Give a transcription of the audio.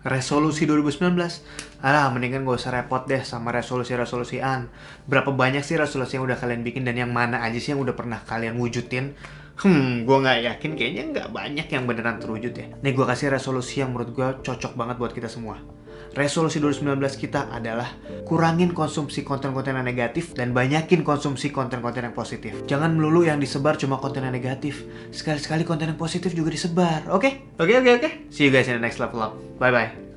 Resolusi 2019 Alah, mendingan gak usah repot deh sama resolusi-resolusian. Berapa banyak sih resolusi yang udah kalian bikin dan yang mana aja sih yang udah pernah kalian wujudin? Hmm, gue nggak yakin kayaknya nggak banyak yang beneran terwujud ya. Nih gue kasih resolusi yang menurut gue cocok banget buat kita semua resolusi 2019 kita adalah kurangin konsumsi konten-konten yang negatif dan banyakin konsumsi konten-konten yang positif. Jangan melulu yang disebar cuma konten yang negatif. Sekali-sekali konten yang positif juga disebar. Oke? Okay? Oke, okay, oke, okay, oke. See you guys in the next level up. Bye-bye.